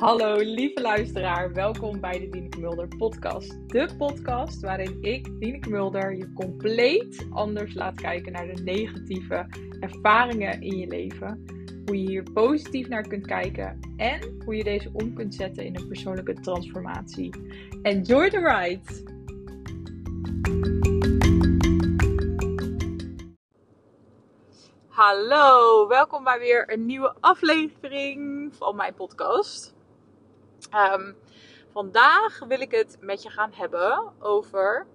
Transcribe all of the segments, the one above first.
Hallo lieve luisteraar, welkom bij de Dieneke Mulder podcast. De podcast waarin ik, Dieneke Mulder, je compleet anders laat kijken naar de negatieve ervaringen in je leven. Hoe je hier positief naar kunt kijken en hoe je deze om kunt zetten in een persoonlijke transformatie. Enjoy the ride! Hallo, welkom bij weer een nieuwe aflevering van mijn podcast. Um, vandaag wil ik het met je gaan hebben over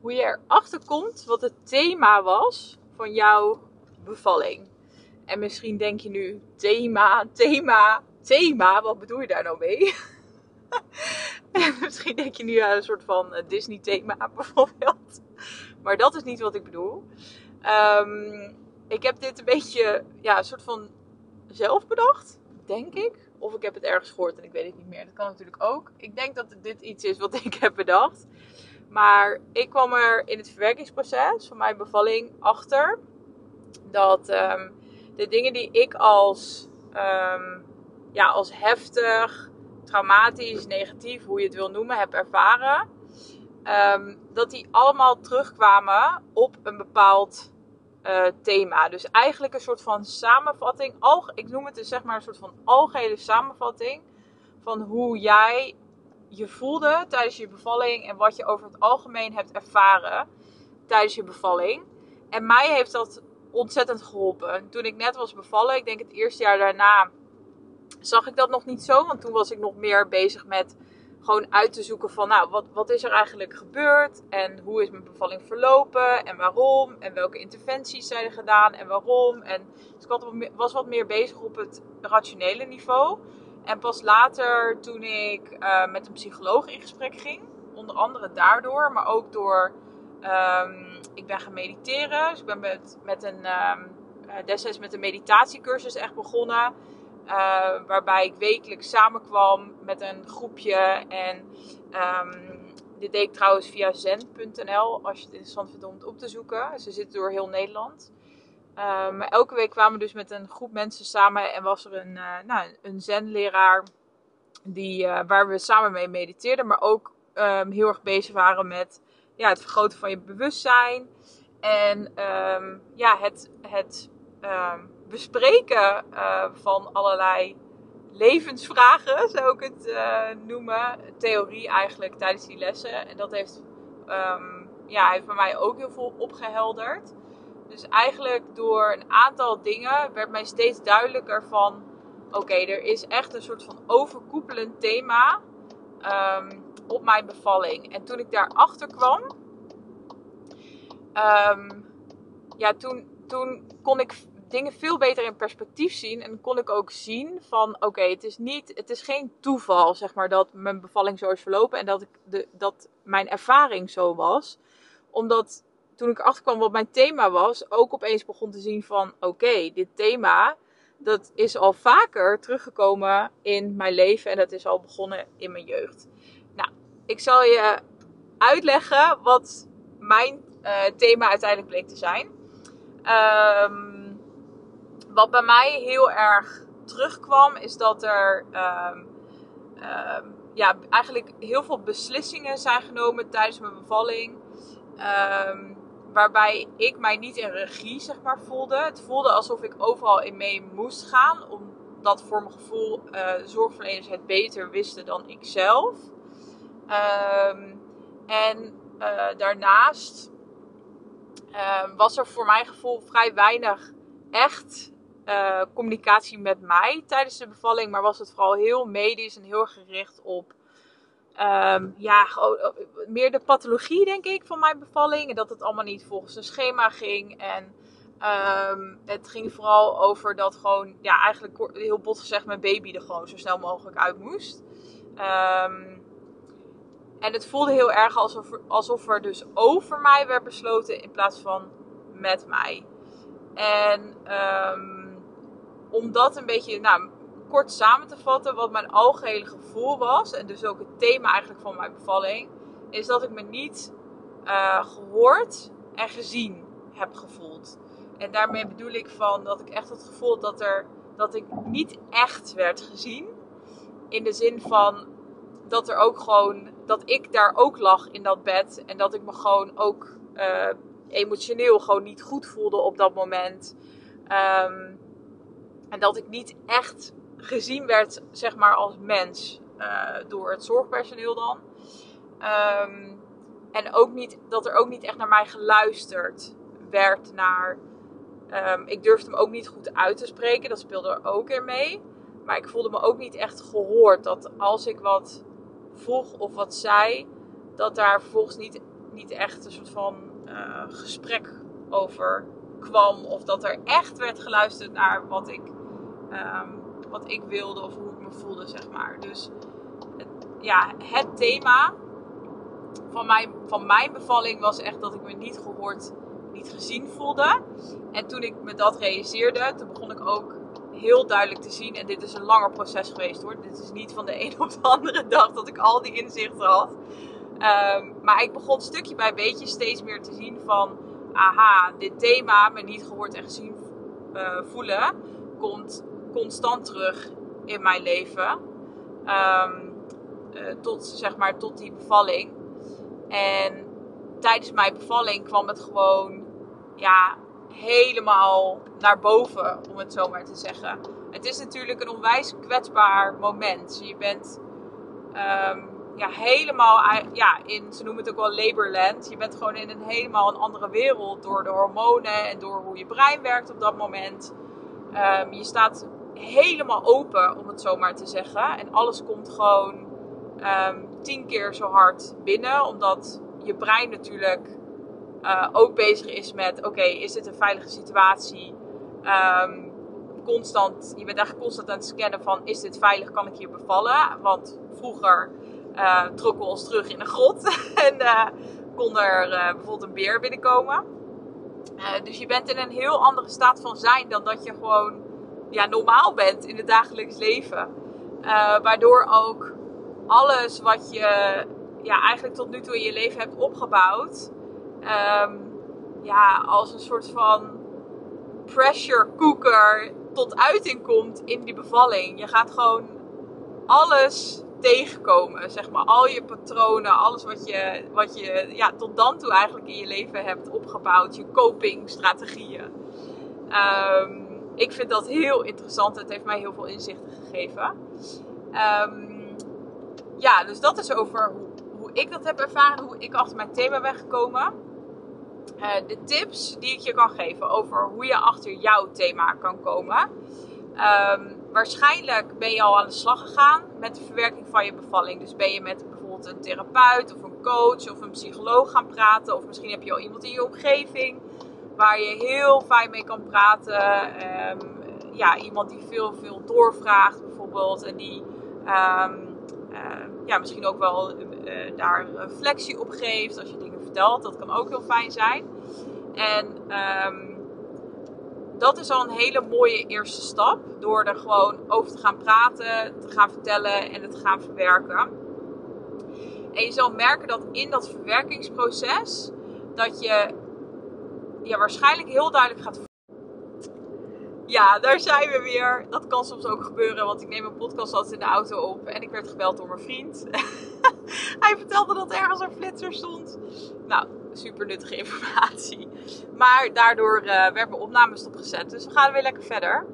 hoe je erachter komt wat het thema was van jouw bevalling. En misschien denk je nu, thema, thema, thema, wat bedoel je daar nou mee? misschien denk je nu aan een soort van Disney thema bijvoorbeeld. Maar dat is niet wat ik bedoel. Um, ik heb dit een beetje, ja, een soort van zelf bedacht, denk ik. Of ik heb het ergens gehoord en ik weet het niet meer. Dat kan natuurlijk ook. Ik denk dat dit iets is wat ik heb bedacht. Maar ik kwam er in het verwerkingsproces van mijn bevalling achter dat um, de dingen die ik als, um, ja, als heftig, traumatisch, negatief, hoe je het wil noemen, heb ervaren, um, dat die allemaal terugkwamen op een bepaald uh, thema. Dus eigenlijk een soort van samenvatting. Al, ik noem het dus zeg maar een soort van algehele samenvatting. Van hoe jij je voelde tijdens je bevalling. En wat je over het algemeen hebt ervaren tijdens je bevalling. En mij heeft dat ontzettend geholpen. Toen ik net was bevallen, ik denk het eerste jaar daarna, zag ik dat nog niet zo. Want toen was ik nog meer bezig met gewoon uit te zoeken van, nou, wat, wat is er eigenlijk gebeurd? En hoe is mijn bevalling verlopen? En waarom? En welke interventies zijn er gedaan? En waarom? En dus ik was wat meer bezig op het rationele niveau. En pas later, toen ik uh, met een psycholoog in gesprek ging, onder andere daardoor, maar ook door, um, ik ben gaan mediteren. Dus ik ben met, met een, um, destijds met een meditatiecursus echt begonnen. Uh, waarbij ik wekelijks samenkwam met een groepje. En um, dit deed ik trouwens via zen.nl. Als je het interessant vindt om het op te zoeken. Ze zitten door heel Nederland. Uh, maar elke week kwamen we dus met een groep mensen samen. En was er een, uh, nou, een zenleraar. Die, waar we samen mee mediteerden. Maar ook um, heel erg bezig waren met ja, het vergroten van je bewustzijn. En um, ja, het, het bespreken uh, van allerlei levensvragen, zou ik het uh, noemen. Theorie eigenlijk tijdens die lessen. En dat heeft, um, ja, heeft bij mij ook heel veel opgehelderd. Dus eigenlijk door een aantal dingen werd mij steeds duidelijker van... Oké, er is echt een soort van overkoepelend thema um, op mijn bevalling. En toen ik daarachter kwam... Um, ja, toen, toen kon ik dingen veel beter in perspectief zien. En kon ik ook zien van oké, het is niet, het is geen toeval, zeg maar, dat mijn bevalling zo is verlopen en dat, ik de, dat mijn ervaring zo was. Omdat toen ik achterkwam wat mijn thema was, ook opeens begon te zien van oké, dit thema, dat is al vaker teruggekomen in mijn leven en dat is al begonnen in mijn jeugd. Nou, ik zal je uitleggen wat mijn uh, thema uiteindelijk bleek te zijn. Um, wat bij mij heel erg terugkwam, is dat er um, um, ja, eigenlijk heel veel beslissingen zijn genomen tijdens mijn bevalling. Um, waarbij ik mij niet in regie zeg maar, voelde. Het voelde alsof ik overal in mee moest gaan. Omdat voor mijn gevoel uh, zorgverleners het beter wisten dan ik zelf. en uh, daarnaast was er voor mijn gevoel vrij weinig echt uh, communicatie met mij tijdens de bevalling. Maar was het vooral heel medisch en heel gericht op um, ja, meer de pathologie, denk ik, van mijn bevalling. En dat het allemaal niet volgens een schema ging. En um, het ging vooral over dat gewoon, ja, eigenlijk heel bot gezegd, mijn baby er gewoon zo snel mogelijk uit moest. Um, en het voelde heel erg alsof alsof er dus over mij werd besloten in plaats van met mij. En um, om dat een beetje nou, kort samen te vatten, wat mijn algehele gevoel was, en dus ook het thema eigenlijk van mijn bevalling, is dat ik me niet uh, gehoord en gezien heb gevoeld. En daarmee bedoel ik van dat ik echt het gevoel dat, er, dat ik niet echt werd gezien. in de zin van dat er ook gewoon, dat ik daar ook lag in dat bed. En dat ik me gewoon ook uh, emotioneel gewoon niet goed voelde op dat moment. Um, en dat ik niet echt gezien werd, zeg maar, als mens uh, door het zorgpersoneel dan. Um, en ook niet, dat er ook niet echt naar mij geluisterd werd naar. Um, ik durfde hem ook niet goed uit te spreken, dat speelde er ook in mee. Maar ik voelde me ook niet echt gehoord. Dat als ik wat vroeg of wat zei, dat daar vervolgens niet, niet echt een soort van uh, gesprek over kwam. Of dat er echt werd geluisterd naar wat ik, um, wat ik wilde of hoe ik me voelde, zeg maar. Dus het, ja, het thema van mijn, van mijn bevalling was echt dat ik me niet gehoord, niet gezien voelde. En toen ik me dat realiseerde, toen begon ik ook heel duidelijk te zien. En dit is een langer proces geweest hoor. Dit is niet van de een op de andere dag dat ik al die inzichten had. Um, maar ik begon stukje bij beetje steeds meer te zien van... Aha, dit thema, me niet gehoord en gezien uh, voelen, komt constant terug in mijn leven. Um, uh, tot, zeg maar, tot die bevalling. En tijdens mijn bevalling kwam het gewoon... Ja, helemaal naar boven, om het zo maar te zeggen. Het is natuurlijk een onwijs kwetsbaar moment. Je bent um, ja, helemaal ja, in, ze noemen het ook wel laborland. Je bent gewoon in een helemaal een andere wereld door de hormonen en door hoe je brein werkt op dat moment. Um, je staat helemaal open, om het zo maar te zeggen. En alles komt gewoon um, tien keer zo hard binnen, omdat je brein natuurlijk uh, ook bezig is met: oké, is dit een veilige situatie? Um, constant, je bent eigenlijk constant aan het scannen van: is dit veilig? Kan ik hier bevallen? Want vroeger uh, trokken we ons terug in een grot en uh, kon er bijvoorbeeld een beer binnenkomen. dus je bent in een heel andere staat van zijn dan dat je gewoon ja, normaal bent in het dagelijks leven. waardoor ook alles wat je ja, eigenlijk tot nu toe in je leven hebt opgebouwd, um, ja, als een soort van pressure cooker tot uiting komt in die bevalling. Je gaat gewoon alles tegenkomen, zeg maar. Al je patronen, alles wat je, wat je ja, tot dan toe eigenlijk in je leven hebt opgebouwd. Je copingstrategieën. Um, ik vind dat heel interessant. Het heeft mij heel veel inzichten gegeven. Um, ja, dus dat is over hoe, ik dat heb ervaren. Hoe ik achter mijn thema ben gekomen. Uh, de tips die ik je kan geven over hoe je achter jouw thema kan komen. Um, waarschijnlijk ben je al aan de slag gegaan met de verwerking van je bevalling. Dus ben je met bijvoorbeeld een therapeut of een coach of een psycholoog gaan praten. Of misschien heb je al iemand in je omgeving waar je heel fijn mee kan praten. Um, ja, iemand die veel, veel doorvraagt bijvoorbeeld. En die um, uh, ja, misschien ook wel uh, daar reflectie op geeft als je dingen vertelt. Dat kan ook heel fijn zijn. En dat is al een hele mooie eerste stap. Door er gewoon over te gaan praten, te gaan vertellen en het te gaan verwerken. En je zal merken dat in dat verwerkingsproces dat je ja, waarschijnlijk heel duidelijk gaat ja, daar zijn we weer. Dat kan soms ook gebeuren, want ik neem een podcast altijd in de auto op en ik werd gebeld door mijn vriend. Hij vertelde dat ergens een flitser stond. Nou, super nuttige informatie. Maar daardoor uh, werd mijn opname stopgezet, dus we gaan weer lekker verder.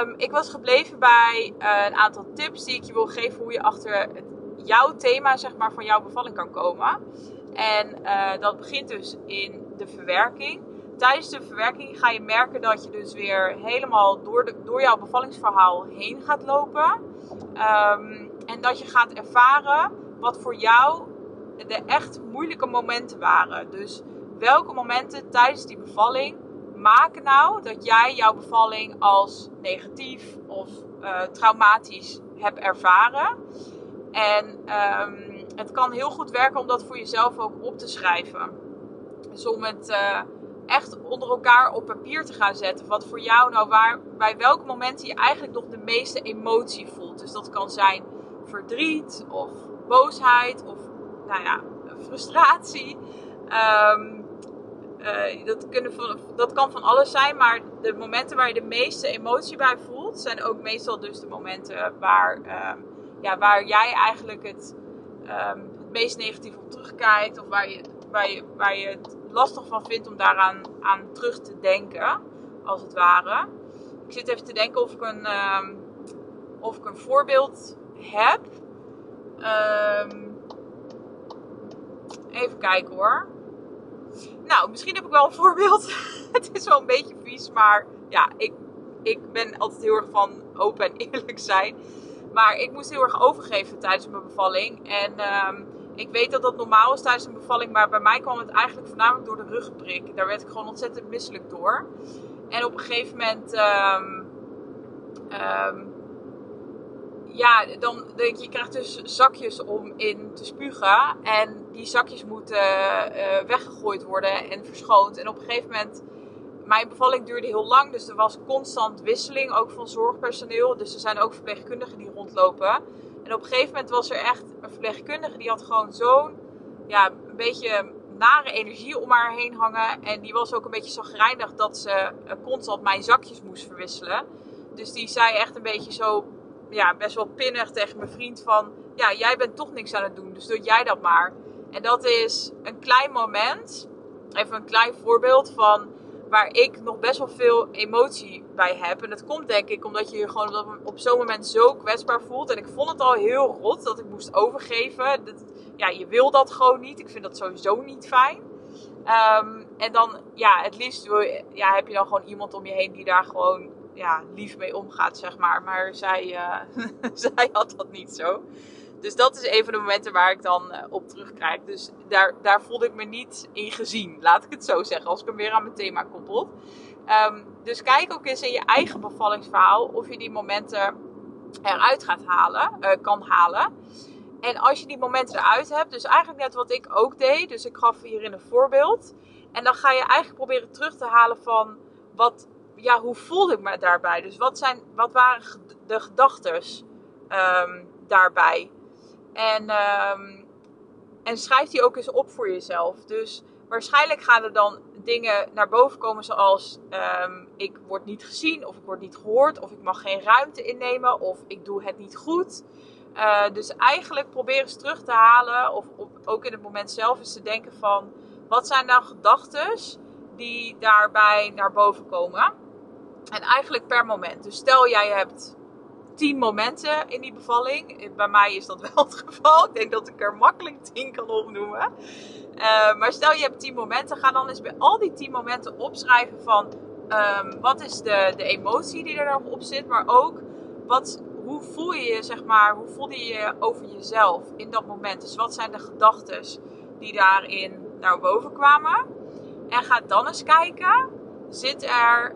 Um, ik was gebleven bij uh, een aantal tips die ik je wil geven hoe je achter jouw thema, zeg maar, van jouw bevalling kan komen. En uh, dat begint dus in de verwerking tijdens de verwerking ga je merken dat je dus weer helemaal door, de, door jouw bevallingsverhaal heen gaat lopen. Um, en dat je gaat ervaren wat voor jou de echt moeilijke momenten waren. Dus welke momenten tijdens die bevalling maken nou dat jij jouw bevalling als negatief of uh, traumatisch hebt ervaren. En um, het kan heel goed werken om dat voor jezelf ook op te schrijven. Dus om het uh, echt onder elkaar op papier te gaan zetten. Wat voor jou nou waar, bij welke momenten je eigenlijk nog de meeste emotie voelt. Dus dat kan zijn verdriet of boosheid of nou ja, frustratie. Um, uh, dat, kunnen van, dat kan van alles zijn, maar de momenten waar je de meeste emotie bij voelt, zijn ook meestal dus de momenten waar, uh, ja, waar jij eigenlijk het, ehm, het meest negatief op terugkijkt. Of waar je, waar, je, het lastig van vindt om daaraan aan terug te denken, als het ware. Ik zit even te denken of ik een, ehm, of ik een voorbeeld heb. Um, even kijken hoor. Nou, misschien heb ik wel een voorbeeld. het is wel een beetje vies, maar ja, ik, ik ben altijd heel erg van open en eerlijk zijn. Maar ik moest heel erg overgeven tijdens mijn bevalling. En um, ik weet dat dat normaal is tijdens een bevalling, maar bij mij kwam het eigenlijk voornamelijk door de rugprik. Daar werd ik gewoon ontzettend misselijk door. En op een gegeven moment, um, um, ja, dan denk je, je krijgt dus zakjes om in te spugen. En die zakjes moeten uh, weggegooid worden en verschoond. En op een gegeven moment, mijn bevalling duurde heel lang, dus er was constant wisseling, ook van zorgpersoneel. Dus er zijn ook verpleegkundigen die rondlopen. En op een gegeven moment was er echt een verpleegkundige die had gewoon zo'n, ja, een beetje nare energie om haar heen hangen. En die was ook een beetje zagrijnig dat ze eh, constant mijn zakjes moest verwisselen. Dus die zei echt een beetje zo, ja, best wel pinnig tegen mijn vriend van... Ja, jij bent toch niks aan het doen, dus doe jij dat maar. En dat is een klein moment, even een klein voorbeeld van waar ik nog best wel veel emotie bij heb. En dat komt denk ik omdat je je gewoon op zo'n moment zo kwetsbaar voelt. En ik vond het al heel rot dat ik moest overgeven. Dat, ja, je wil dat gewoon niet. Ik vind dat sowieso niet fijn. Um, en dan, ja, het liefst ja, heb je dan gewoon iemand om je heen die daar gewoon ja, lief mee omgaat, zeg maar. Maar zij, uh, zij had dat niet zo. Dus dat is een van de momenten waar ik dan uh, op terugkrijg. Dus daar, daar voelde ik me niet in gezien. Laat ik het zo zeggen. Als ik hem weer aan mijn thema koppel. Um, dus kijk ook eens in je eigen bevallingsverhaal of je die momenten eruit gaat halen, uh, kan halen. En als je die momenten eruit hebt, dus eigenlijk net wat ik ook deed. Dus ik gaf hierin een voorbeeld. En dan ga je eigenlijk proberen terug te halen van wat, ja, hoe voelde ik me daarbij? Dus wat, zijn, wat waren de gedachten um, daarbij? En, um, en schrijf die ook eens op voor jezelf. Dus waarschijnlijk gaan er dan dingen naar boven komen zoals um, ik word niet gezien of ik word niet gehoord of ik mag geen ruimte innemen of ik doe het niet goed. Uh, dus eigenlijk probeer eens terug te halen of op, ook in het moment zelf eens te denken van wat zijn nou gedachten die daarbij naar boven komen. En eigenlijk per moment. Dus stel jij hebt tien momenten in die bevalling. Bij mij is dat wel het geval. Ik denk dat ik er makkelijk tien kan opnoemen. Uh, maar stel je hebt tien momenten. Ga dan eens bij al die tien momenten opschrijven van... Um, wat is de, de emotie die er nog op zit. Maar ook wat, hoe voel je je, zeg maar... Hoe voelde je je over jezelf in dat moment. Dus wat zijn de gedachten die daarin naar boven kwamen. En ga dan eens kijken. Zit er...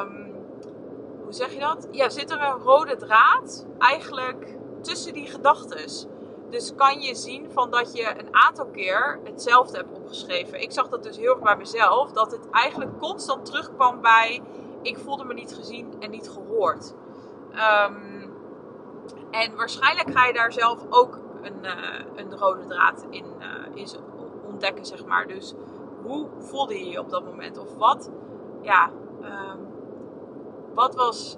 Um, hoe zeg je dat? Ja, zit er een rode draad eigenlijk tussen die gedachten. Dus kan je zien van dat je een aantal keer hetzelfde hebt opgeschreven. Ik zag dat dus heel erg bij mezelf. Dat het eigenlijk constant terugkwam bij... Ik voelde me niet gezien en niet gehoord. Um, en waarschijnlijk ga je daar zelf ook een, uh, een rode draad in, in ontdekken, zeg maar. Dus hoe voelde je je op dat moment? Of wat, ja... Um, wat was,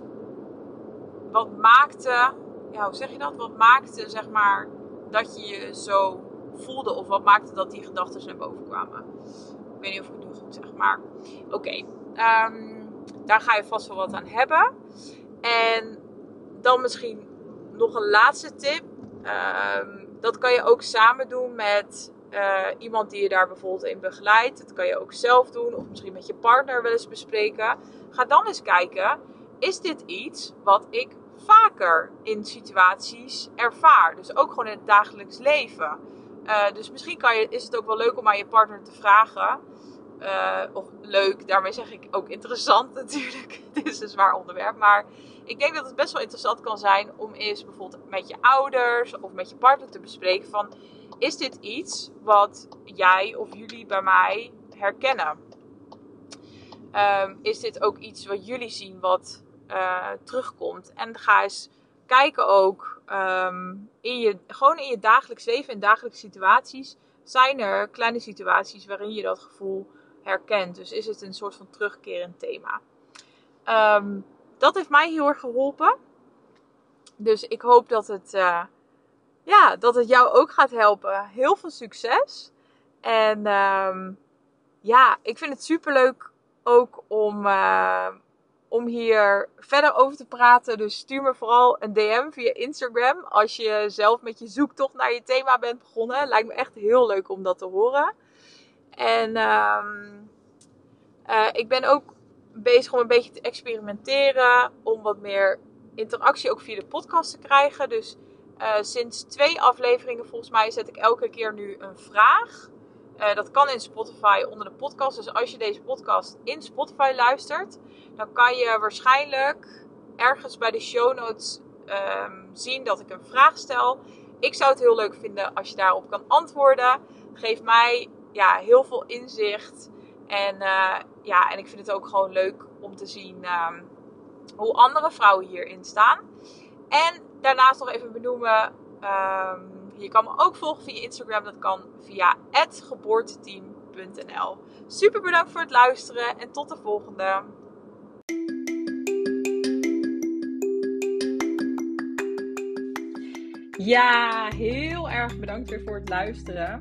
wat maakte, ja, hoe zeg je dat? Wat maakte, zeg maar, dat je je zo voelde? Of wat maakte dat die gedachten naar boven kwamen? Ik weet niet of ik het nu goed zeg, maar oké. Um, daar ga je vast wel wat aan hebben. En dan misschien nog een laatste tip. Um, dat kan je ook samen doen met uh, iemand die je daar bijvoorbeeld in begeleidt. Dat kan je ook zelf doen of misschien met je partner wel eens bespreken. Ga dan eens kijken, is dit iets wat ik vaker in situaties ervaar? Dus ook gewoon in het dagelijks leven. Uh, dus misschien kan je, is het ook wel leuk om aan je partner te vragen. Uh, of leuk, daarmee zeg ik ook interessant natuurlijk. Dit is een zwaar onderwerp. Maar ik denk dat het best wel interessant kan zijn om eens bijvoorbeeld met je ouders of met je partner te bespreken van... Is dit iets wat jij of jullie bij mij herkennen? Um, is dit ook iets wat jullie zien wat uh, terugkomt? En ga eens kijken ook um, in je, gewoon in je dagelijks leven, in dagelijkse situaties. Zijn er kleine situaties waarin je dat gevoel herkent? Dus is het een soort van terugkerend thema? Um, dat heeft mij heel erg geholpen. Dus ik hoop dat het, uh, ja, dat het jou ook gaat helpen. Heel veel succes. En ehm, ja, ik vind het super leuk ook om, uh, om hier verder over te praten. Dus stuur me vooral een DM via Instagram. Als je zelf met je zoektocht naar je thema bent begonnen. Lijkt me echt heel leuk om dat te horen. En um, uh, ik ben ook bezig om een beetje te experimenteren. Om wat meer interactie ook via de podcast te krijgen. Dus uh, sinds twee afleveringen volgens mij zet ik elke keer nu een vraag. Uh, dat kan in Spotify onder de podcast. Dus als je deze podcast in Spotify luistert, dan kan je waarschijnlijk ergens bij de show notes um, zien dat ik een vraag stel. Ik zou het heel leuk vinden als je daarop kan antwoorden. Geef mij ja, heel veel inzicht. En, uh, ja, en ik vind het ook gewoon leuk om te zien um, hoe andere vrouwen hierin staan. En daarnaast nog even benoemen. Um, je kan me ook volgen via Instagram. Dat kan via geboorteteam.nl. Super bedankt voor het luisteren en tot de volgende. Ja, heel erg bedankt weer voor het luisteren.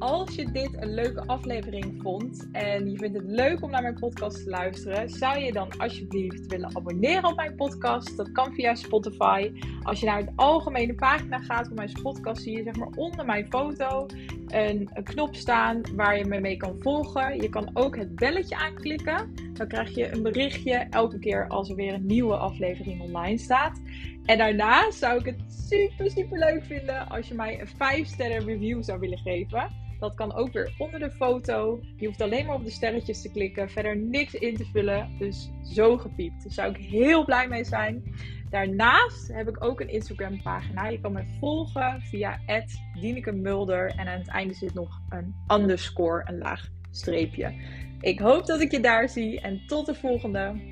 Als je dit een leuke aflevering vond en je vindt het leuk om naar mijn podcast te luisteren, zou je dan alsjeblieft willen abonneren op mijn podcast? Dat kan via Spotify. Als je naar de algemene pagina gaat van mijn podcast, zie je zeg maar onder mijn foto een, knop staan waar je me mee kan volgen. Je kan ook het belletje aanklikken. Dan krijg je een berichtje elke keer als er weer een nieuwe aflevering online staat. En daarna zou ik het super, super leuk vinden als je mij een 5 sterren review zou willen geven. Dat kan ook weer onder de foto. Je hoeft alleen maar op de sterretjes te klikken. Verder niks in te vullen. Dus zo gepiept. Daar zou ik heel blij mee zijn. Daarnaast heb ik ook een Instagram pagina. Je kan me volgen via Mulder. En aan het einde zit nog een underscore, een laag streepje. Ik hoop dat ik je daar zie. En tot de volgende.